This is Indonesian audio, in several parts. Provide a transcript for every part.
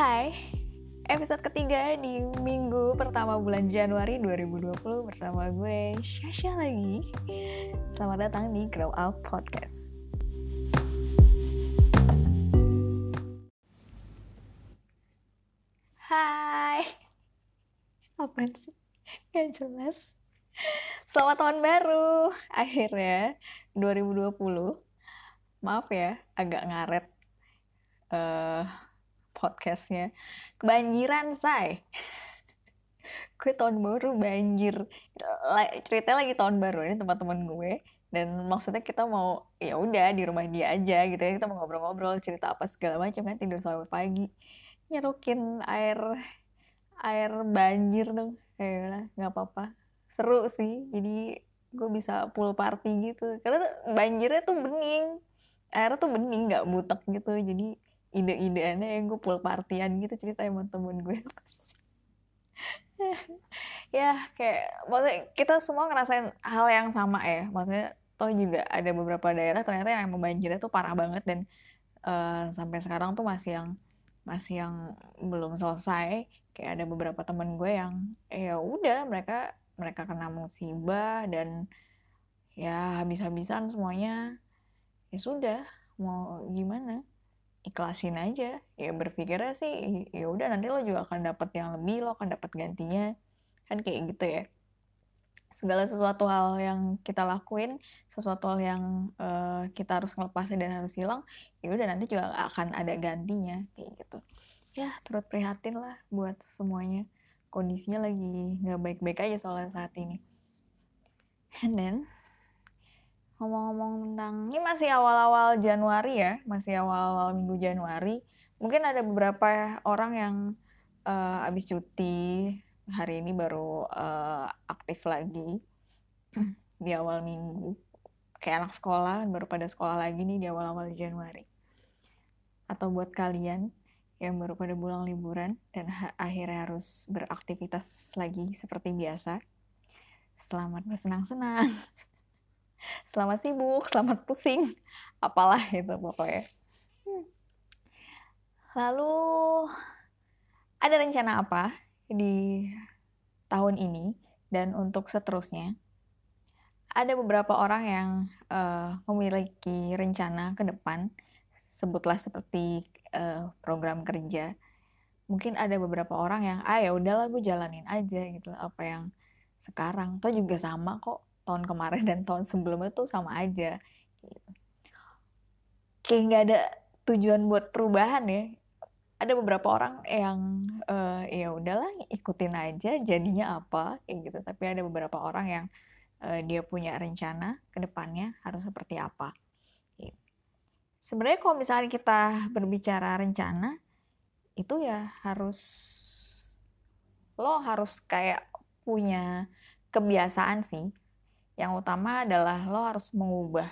Hai, episode ketiga di minggu pertama bulan Januari 2020 bersama gue Syasha lagi. Selamat datang di Grow Up Podcast. Hai, apaan sih? Gak jelas. Selamat tahun baru, akhirnya 2020. Maaf ya, agak ngaret. Uh, podcastnya. Kebanjiran say. Gue tahun baru banjir. Ceritanya lagi tahun baru ini teman-teman gue. Dan maksudnya kita mau ya udah di rumah dia aja gitu ya. Kita mau ngobrol-ngobrol cerita apa segala macam kan tidur sampai pagi. Nyerukin air air banjir dong. Kayak nggak apa-apa. Seru sih. Jadi gue bisa pool party gitu. Karena banjirnya tuh bening. Airnya tuh bening nggak butek gitu. Jadi ide-ideannya yang gue pool partian gitu cerita sama temen gue. Ya kayak maksudnya kita semua ngerasain hal yang sama ya. Maksudnya toh juga ada beberapa daerah ternyata yang membanjirnya tuh parah banget dan uh, sampai sekarang tuh masih yang masih yang belum selesai. Kayak ada beberapa temen gue yang ya udah mereka mereka kena musibah dan ya habis-habisan semuanya. Ya sudah mau gimana ikhlasin aja. Ya berpikirnya sih ya udah nanti lo juga akan dapat yang lebih lo akan dapat gantinya. Kan kayak gitu ya. Segala sesuatu hal yang kita lakuin sesuatu hal yang uh, kita harus ngelepasin dan harus hilang ya udah nanti juga akan ada gantinya kayak gitu. Ya turut prihatin lah buat semuanya. Kondisinya lagi nggak baik-baik aja soalnya saat ini. And then ngomong-ngomong tentang ini masih awal-awal Januari ya, masih awal-awal minggu Januari. Mungkin ada beberapa orang yang uh, habis cuti hari ini baru uh, aktif lagi di awal minggu. Kayak anak sekolah baru pada sekolah lagi nih di awal-awal Januari. Atau buat kalian yang baru pada pulang liburan dan akhirnya harus beraktivitas lagi seperti biasa. Selamat bersenang-senang. selamat sibuk, selamat pusing, apalah itu pokoknya. Hmm. Lalu ada rencana apa di tahun ini dan untuk seterusnya? Ada beberapa orang yang uh, memiliki rencana ke depan, sebutlah seperti uh, program kerja. Mungkin ada beberapa orang yang, ah ya udahlah gue jalanin aja gitu apa yang sekarang. Toh juga sama kok tahun kemarin dan tahun sebelumnya tuh sama aja gitu. kayak nggak ada tujuan buat perubahan ya ada beberapa orang yang uh, ya udahlah ikutin aja jadinya apa kayak gitu tapi ada beberapa orang yang uh, dia punya rencana ke depannya harus seperti apa gitu. sebenarnya kalau misalnya kita berbicara rencana itu ya harus lo harus kayak punya kebiasaan sih yang utama adalah lo harus mengubah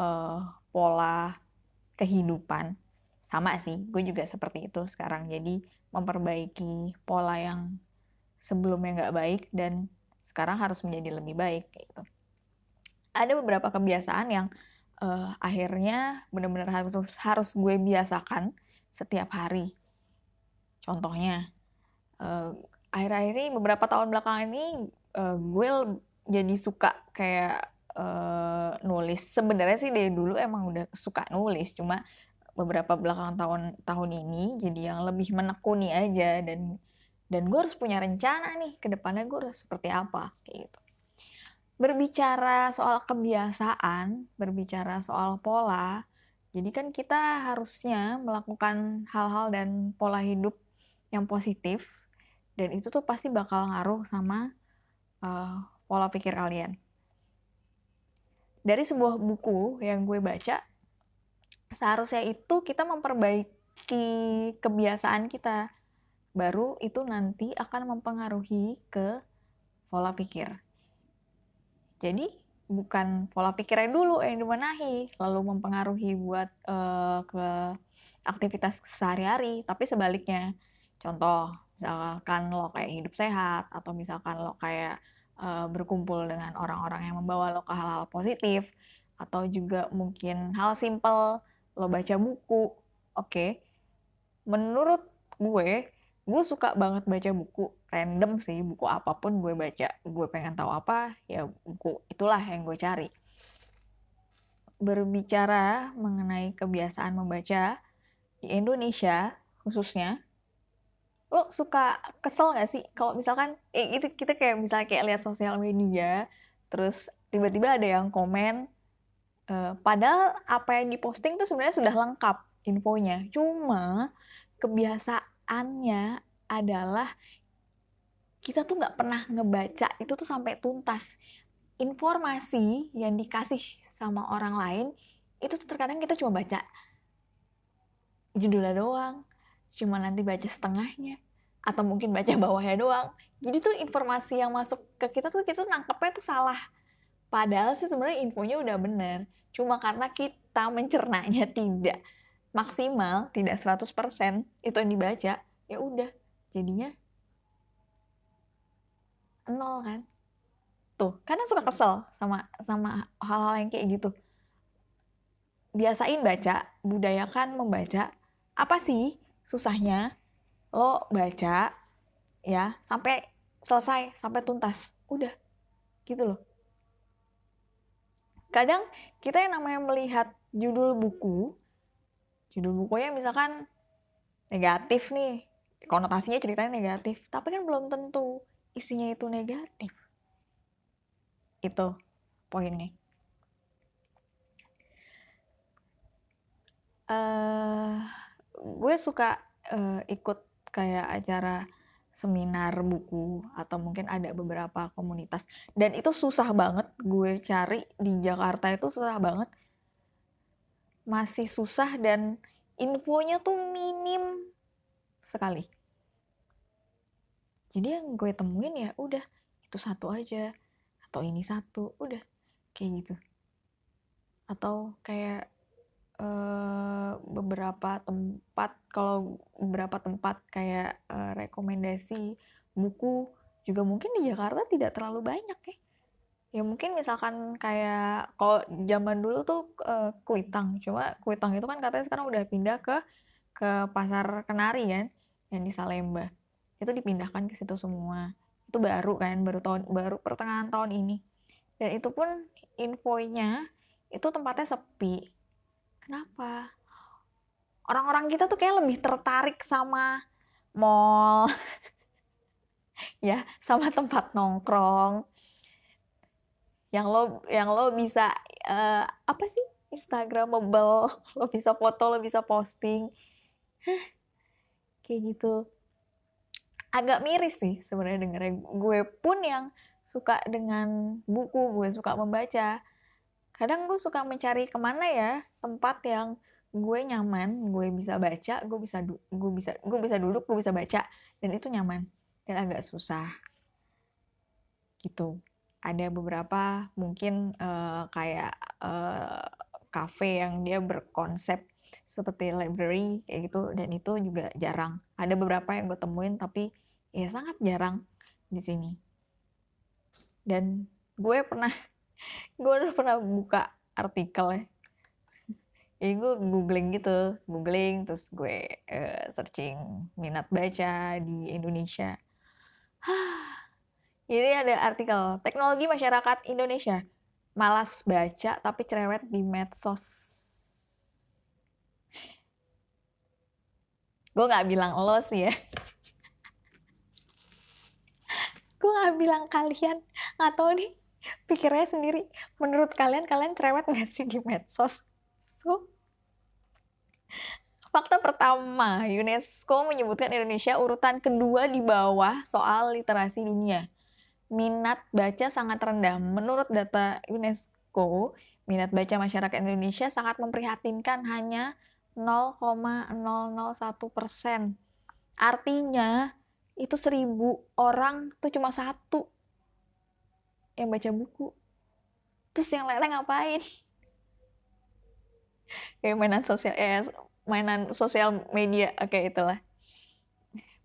uh, pola kehidupan. Sama sih gue juga seperti itu sekarang. Jadi memperbaiki pola yang sebelumnya nggak baik dan sekarang harus menjadi lebih baik gitu. Ada beberapa kebiasaan yang uh, akhirnya benar-benar harus harus gue biasakan setiap hari. Contohnya uh, akhir-akhir ini beberapa tahun belakangan ini uh, gue jadi suka kayak uh, nulis. Sebenarnya sih dari dulu emang udah suka nulis, cuma beberapa belakangan tahun tahun ini jadi yang lebih menekuni aja dan dan gue harus punya rencana nih ke depannya gue harus seperti apa kayak gitu. Berbicara soal kebiasaan, berbicara soal pola, jadi kan kita harusnya melakukan hal-hal dan pola hidup yang positif dan itu tuh pasti bakal ngaruh sama uh, pola pikir kalian. Dari sebuah buku yang gue baca, seharusnya itu kita memperbaiki kebiasaan kita. Baru itu nanti akan mempengaruhi ke pola pikir. Jadi bukan pola pikirnya dulu yang dimenahi, lalu mempengaruhi buat uh, ke aktivitas sehari-hari, tapi sebaliknya. Contoh, misalkan lo kayak hidup sehat, atau misalkan lo kayak uh, berkumpul dengan orang-orang yang membawa lo ke hal-hal positif atau juga mungkin hal simple lo baca buku oke okay. menurut gue gue suka banget baca buku random sih buku apa pun gue baca gue pengen tahu apa ya buku itulah yang gue cari berbicara mengenai kebiasaan membaca di Indonesia khususnya lo suka kesel gak sih? Kalau misalkan eh, itu kita kayak misalnya kayak lihat sosial media terus tiba-tiba ada yang komen uh, padahal apa yang diposting tuh sebenarnya sudah lengkap infonya. Cuma kebiasaannya adalah kita tuh nggak pernah ngebaca itu tuh sampai tuntas. Informasi yang dikasih sama orang lain itu terkadang kita cuma baca judulnya doang cuma nanti baca setengahnya. Atau mungkin baca bawahnya doang. Jadi tuh informasi yang masuk ke kita tuh kita nangkepnya tuh salah. Padahal sih sebenarnya infonya udah bener. Cuma karena kita mencernanya tidak maksimal tidak 100% itu yang dibaca ya udah. Jadinya nol kan? Tuh karena suka kesel sama sama hal-hal yang kayak gitu. Biasain baca budayakan membaca. Apa sih susahnya lo baca ya sampai selesai sampai tuntas. Udah gitu loh. Kadang kita yang namanya melihat judul buku judul bukunya misalkan negatif nih konotasinya ceritanya negatif tapi kan belum tentu isinya itu negatif. Itu poinnya. Uh, gue suka uh, ikut kayak acara seminar buku atau mungkin ada beberapa komunitas. Dan itu susah banget gue cari di Jakarta itu susah banget. Masih susah dan infonya tuh minim sekali. Jadi yang gue temuin ya udah itu satu aja atau ini satu udah kayak gitu. Atau kayak uh, beberapa tempat kalau beberapa tempat kayak uh, rekomendasi buku juga mungkin di Jakarta tidak terlalu banyak ya. Ya mungkin misalkan kayak kalau zaman dulu tuh uh, kuitang. Cuma kuitang itu kan katanya sekarang udah pindah ke ke pasar kenari kan yang di Salemba. Itu dipindahkan ke situ semua. Itu baru kan baru tahun baru pertengahan tahun ini. Dan itu pun infonya itu tempatnya sepi kenapa? Orang-orang kita tuh kayak lebih tertarik sama mall. Ya sama tempat nongkrong. Yang lo yang lo bisa uh, apa sih? Instagramable. Lo bisa foto lo bisa posting. Kayak gitu. Agak miris sih sebenarnya dengerin gue pun yang suka dengan buku gue suka membaca kadang gue suka mencari ke mana ya tempat yang gue nyaman gue bisa baca gue bisa gue bisa gue bisa duduk gue bisa baca dan itu nyaman dan agak susah. Gitu. Ada beberapa mungkin uh, kayak uh, cafe yang dia berkonsep seperti library kayak gitu dan itu juga jarang. Ada beberapa yang gue temuin tapi ya sangat jarang di sini. Dan gue pernah gue udah pernah buka artikel ya. Gue googling gitu googling terus gue uh, searching minat baca di Indonesia. Jadi ada artikel teknologi masyarakat Indonesia. Malas baca tapi cerewet di medsos. Gue nggak bilang lo sih ya. Gue nggak bilang kalian. Atau nih pikirnya sendiri. Menurut kalian kalian cerewet nggak sih di medsos? So Fakta pertama, UNESCO menyebutkan Indonesia urutan kedua di bawah soal literasi dunia minat baca sangat rendah. Menurut data UNESCO, minat baca masyarakat Indonesia sangat memprihatinkan hanya 0,001 persen. Artinya itu seribu orang tuh cuma satu yang baca buku. Terus yang lain ngapain? Kayak mainan sosial, eh, mainan sosial media, oke okay, itulah.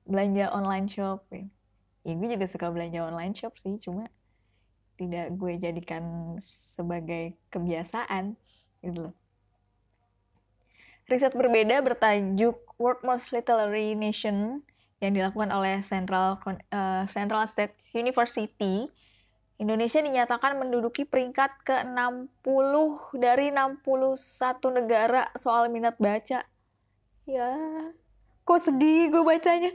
Belanja online shopping ya gue juga suka belanja online shop sih cuma tidak gue jadikan sebagai kebiasaan gitu loh riset berbeda bertajuk World Most Literary Nation yang dilakukan oleh Central uh, Central State University, Indonesia dinyatakan menduduki peringkat ke-60 dari 61 negara soal minat baca. Ya, kok sedih gue bacanya.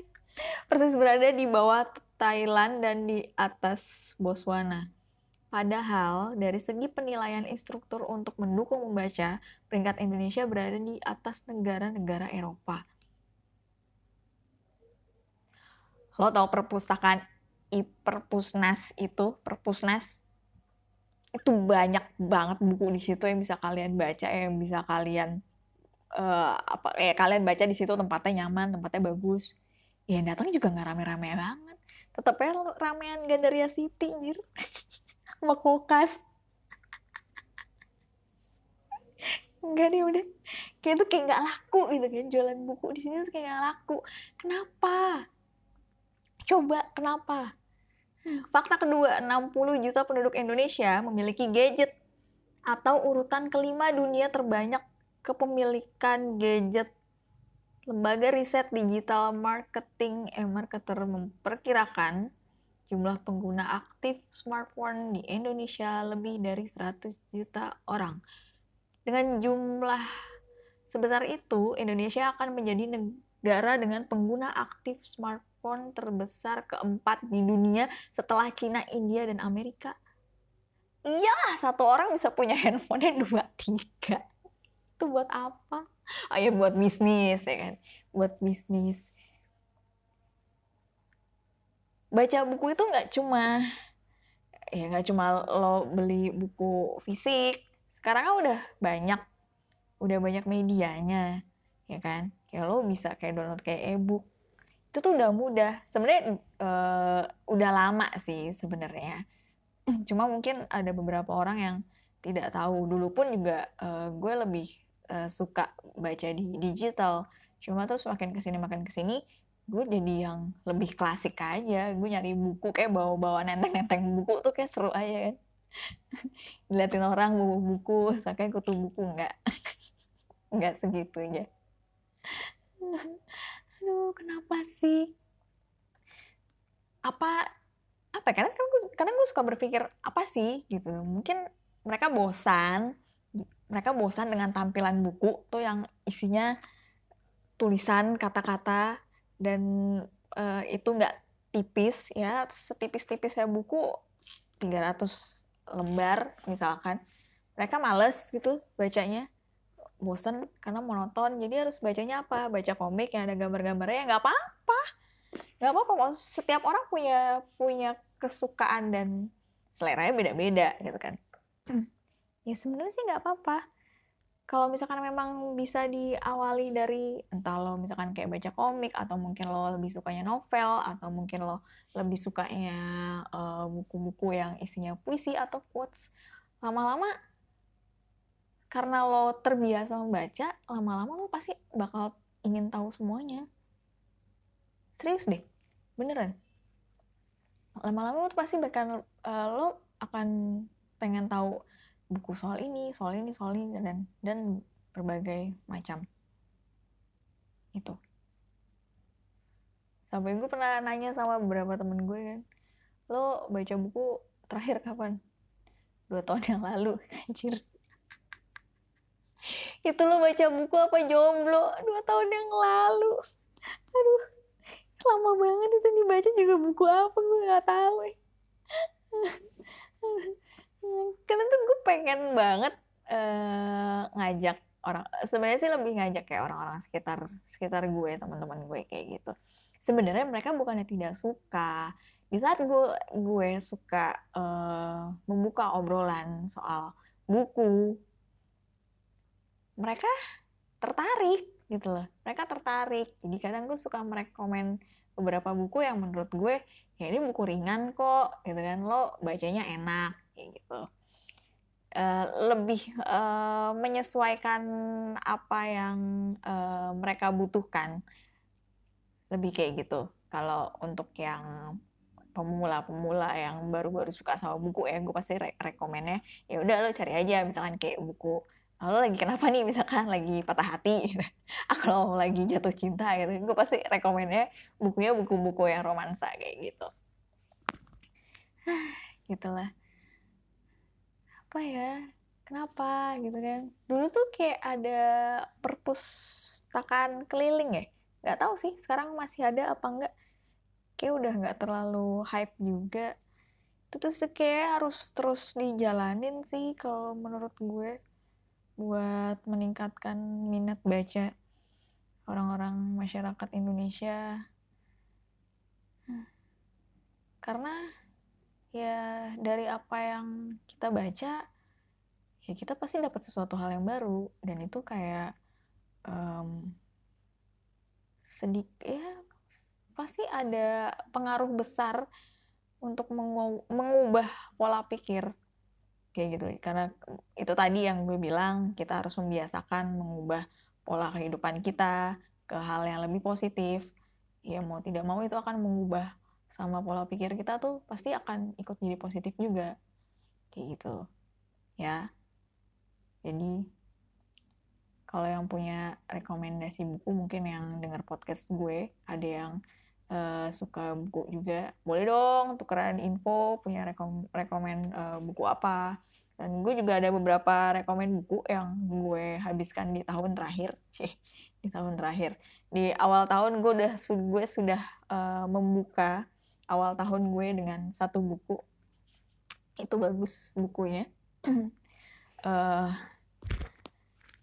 Persis berada di bawah Thailand dan di atas Botswana. Padahal dari segi penilaian instruktur untuk mendukung membaca, peringkat Indonesia berada di atas negara-negara Eropa. Lo tau perpustakaan Iperpusnas itu, Perpusnas itu banyak banget buku di situ yang bisa kalian baca, yang bisa kalian uh, apa ya kalian baca di situ tempatnya nyaman, tempatnya bagus. Ya datang juga nggak rame-rame banget. Tetapnya ramean Gandaria City anjir. Sama kulkas. Enggak deh udah. Kayak itu kayak nggak laku gitu kan. Jualan buku di sini tuh kayak nggak laku. Kenapa? Coba kenapa? Fakta kedua, 60 juta penduduk Indonesia memiliki gadget atau urutan kelima dunia terbanyak kepemilikan gadget. Lembaga riset digital marketing eh marketer memperkirakan jumlah pengguna aktif smartphone di Indonesia lebih dari 100 juta orang. Dengan jumlah sebesar itu, Indonesia akan menjadi negara dengan pengguna aktif smartphone smartphone terbesar keempat di dunia setelah Cina, India, dan Amerika. Iya, satu orang bisa punya handphone dua, tiga. Itu buat apa? Oh ya buat bisnis ya kan. Buat bisnis. Baca buku itu nggak cuma ya nggak cuma lo beli buku fisik. Sekarang kan udah banyak, udah banyak medianya, ya kan. Kayak lo bisa kayak download kayak e-book itu tuh udah mudah. Sebenarnya uh, udah lama sih sebenarnya. Cuma mungkin ada beberapa orang yang tidak tahu. Dulu pun juga uh, gue lebih uh, suka baca di digital. Cuma terus makin ke sini makin ke sini gue jadi yang lebih klasik aja. Gue nyari buku kayak bawa-bawa nenteng-nenteng buku tuh kayak seru aja kan. Ngeliatin orang bawa buku sampai kutu buku. Nggak. Nggak segitunya aduh kenapa sih? Apa apa ya? karena gue suka berpikir apa sih? Gitu. Mungkin mereka bosan mereka bosan dengan tampilan buku tuh yang isinya tulisan kata-kata dan uh, itu nggak tipis ya. Setipis-tipisnya buku 300 lembar misalkan. Mereka males gitu bacanya bosen karena monoton. Jadi harus bacanya apa? Baca komik yang ada gambar-gambarnya? Ya nggak apa-apa. Nggak apa-apa. Setiap orang punya punya kesukaan dan selera beda-beda gitu kan. Ya sebenarnya sih nggak apa-apa. Kalau misalkan memang bisa diawali dari entah lo misalkan kayak baca komik atau mungkin lo lebih sukanya novel atau mungkin lo lebih sukanya eh, buku-buku uh, yang isinya puisi atau quotes lama-lama karena lo terbiasa membaca, lama-lama lo pasti bakal ingin tahu semuanya. Serius deh, beneran. Lama-lama lo pasti bakal uh, lo akan pengen tahu buku soal ini, soal ini, soal ini dan dan berbagai macam. Itu. Sampai gue pernah nanya sama beberapa temen gue kan, lo baca buku terakhir kapan? Dua tahun yang lalu, anjir itu lo baca buku apa jomblo? Dua tahun yang lalu. Aduh lama banget itu dibaca juga buku apa gue nggak tahu. Karena tuh gue pengen banget uh, ngajak orang sebenarnya sih lebih ngajak kayak orang-orang sekitar sekitar gue teman-teman gue kayak gitu. Sebenarnya mereka bukannya tidak suka. Di saat gue gue suka uh, membuka obrolan soal buku mereka tertarik gitu loh. Mereka tertarik. Jadi kadang gue suka merekomen beberapa buku yang menurut gue ya ini buku ringan kok gitu kan. Lo bacanya enak kayak gitu. Uh, lebih uh, menyesuaikan apa yang uh, mereka butuhkan. Lebih kayak gitu. Kalau untuk yang pemula-pemula yang baru-baru suka sama buku ya gue pasti re rekomennya ya udah lo cari aja misalkan kayak buku lalu lagi kenapa nih? Misalkan lagi patah hati. Kalau lagi jatuh cinta gitu. Gue pasti rekomennya bukunya buku-buku yang romansa kayak gitu. Gitulah. Apa ya? Kenapa? Gitu kan. Dulu tuh kayak ada perpustakaan keliling ya? Nggak tahu sih sekarang masih ada apa enggak kayak udah nggak terlalu hype juga. Itu tuh kayak harus terus dijalanin sih kalau menurut gue buat meningkatkan minat baca orang-orang masyarakat Indonesia. Karena ya dari apa yang kita baca ya kita pasti dapat sesuatu hal yang baru. Dan itu kayak um, sedikit ya pasti ada pengaruh besar untuk mengubah pola pikir kayak gitu. Karena itu tadi yang gue bilang kita harus membiasakan mengubah pola kehidupan kita ke hal yang lebih positif. Ya mau tidak mau itu akan mengubah sama pola pikir kita tuh pasti akan ikut jadi positif juga. Kayak gitu ya. Jadi kalau yang punya rekomendasi buku mungkin yang dengar podcast gue ada yang uh, suka buku juga. Boleh dong tukeran info punya rekom rekomen uh, buku apa. Dan gue juga ada beberapa rekomen buku yang gue habiskan di tahun terakhir. Sih di tahun terakhir. Di awal tahun gue udah gue sudah uh, membuka awal tahun gue dengan satu buku. Itu bagus bukunya. Uh,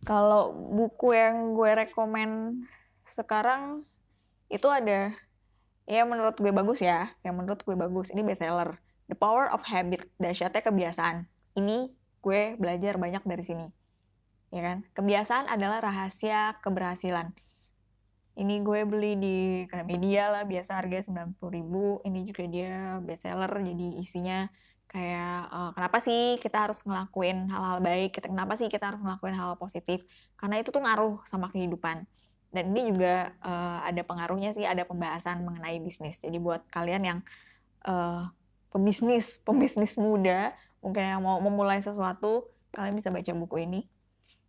kalau buku yang gue rekomen sekarang itu ada ya menurut gue bagus ya. Yang menurut gue bagus. Ini bestseller. The Power of Habit. Dahsyatnya kebiasaan. Ini gue belajar banyak dari sini. Ya kan? Kebiasaan adalah rahasia keberhasilan. Ini gue beli di media lah biasa harga 90 ribu. Ini juga dia bestseller jadi isinya kayak uh, kenapa sih kita harus ngelakuin hal-hal baik? Kenapa sih kita harus ngelakuin hal, -hal positif? Karena itu tuh ngaruh sama kehidupan dan ini juga uh, ada pengaruhnya sih ada pembahasan mengenai bisnis. Jadi buat kalian yang uh, pebisnis pembisnis muda mungkin yang mau memulai sesuatu kalian bisa baca buku ini.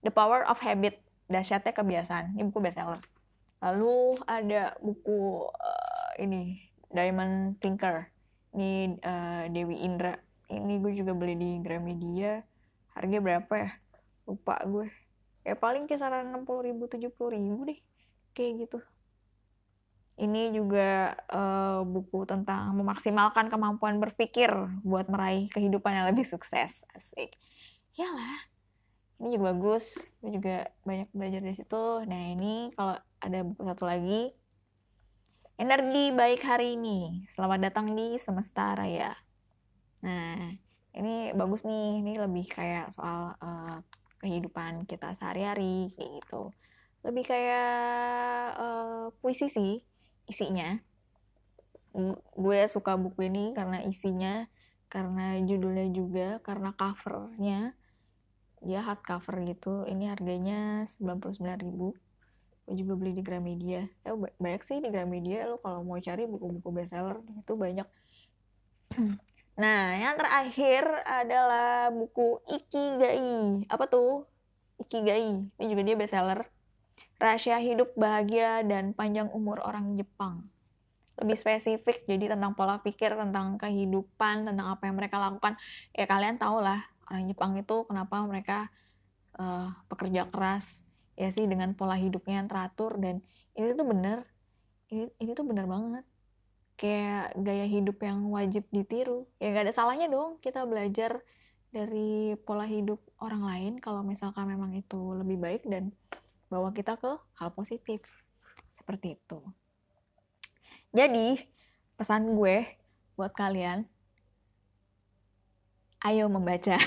The Power of Habit dahsyatnya kebiasaan. Ini buku bestseller. Lalu ada buku uh, ini Diamond Thinker ini uh, Dewi Indra. Ini gue juga beli di Gramedia. Harga berapa ya? Lupa gue. Ya paling kisaran 60 ribu 70 ribu deh kayak gitu. Ini juga uh, buku tentang memaksimalkan kemampuan berpikir buat meraih kehidupan yang lebih sukses. Asik. Lah ini juga bagus. Gue juga banyak belajar dari situ. Nah ini kalau ada buku satu lagi. Energi baik hari ini. Selamat datang di semesta raya. Nah ini bagus nih. Ini lebih kayak soal uh, kehidupan kita sehari-hari kayak gitu lebih kayak uh, puisi sih isinya. Gue suka buku ini karena isinya karena judulnya juga karena covernya. Dia hard cover gitu. Ini harganya 99.000 gue juga beli di Gramedia. Ya banyak sih di Gramedia. Lo kalau mau cari buku-buku bestseller itu banyak. Nah yang terakhir adalah buku Ikigai. Apa tuh? Ikigai. Ini juga dia bestseller rahasia hidup bahagia dan panjang umur orang Jepang. Lebih spesifik, jadi tentang pola pikir, tentang kehidupan, tentang apa yang mereka lakukan. Ya kalian tau lah, orang Jepang itu kenapa mereka uh, pekerja keras, ya sih dengan pola hidupnya yang teratur dan ini tuh bener, ini, ini tuh bener banget. Kayak gaya hidup yang wajib ditiru. Ya gak ada salahnya dong kita belajar dari pola hidup orang lain kalau misalkan memang itu lebih baik dan bawa kita ke hal positif. Seperti itu. Jadi, pesan gue buat kalian, ayo membaca.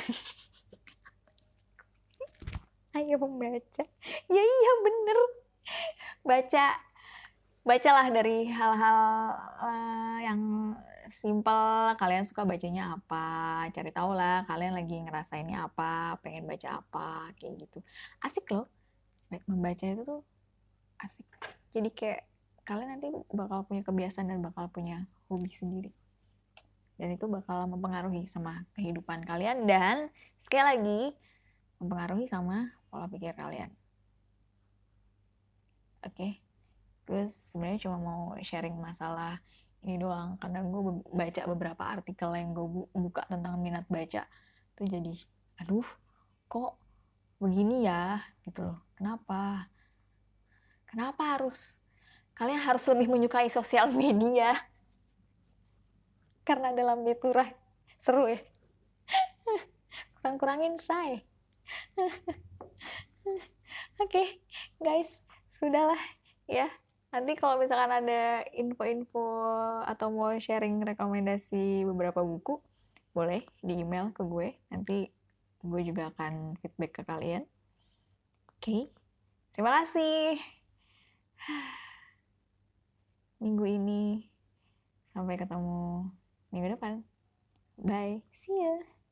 ayo membaca. Ya iya bener. Baca bacalah dari hal-hal uh, yang simple kalian suka bacanya apa cari tahu lah kalian lagi ngerasainnya apa pengen baca apa kayak gitu asik loh membaca itu tuh asik jadi kayak kalian nanti bakal punya kebiasaan dan bakal punya hobi sendiri dan itu bakal mempengaruhi sama kehidupan kalian dan sekali lagi mempengaruhi sama pola pikir kalian. Oke, okay? gue sebenarnya cuma mau sharing masalah ini doang karena gue baca beberapa artikel yang gue buka tentang minat baca tuh jadi aduh kok begini ya gitu loh. Kenapa? Kenapa harus kalian harus lebih menyukai sosial media? Karena dalam biturah seru ya. Kurang-kurangin saya oke okay, guys sudahlah ya. Nanti kalau misalkan ada info-info atau mau sharing rekomendasi beberapa buku boleh di email ke gue. Nanti gue juga akan feedback ke kalian. Oke okay. terima kasih. Minggu ini sampai ketemu minggu depan. Bye. See ya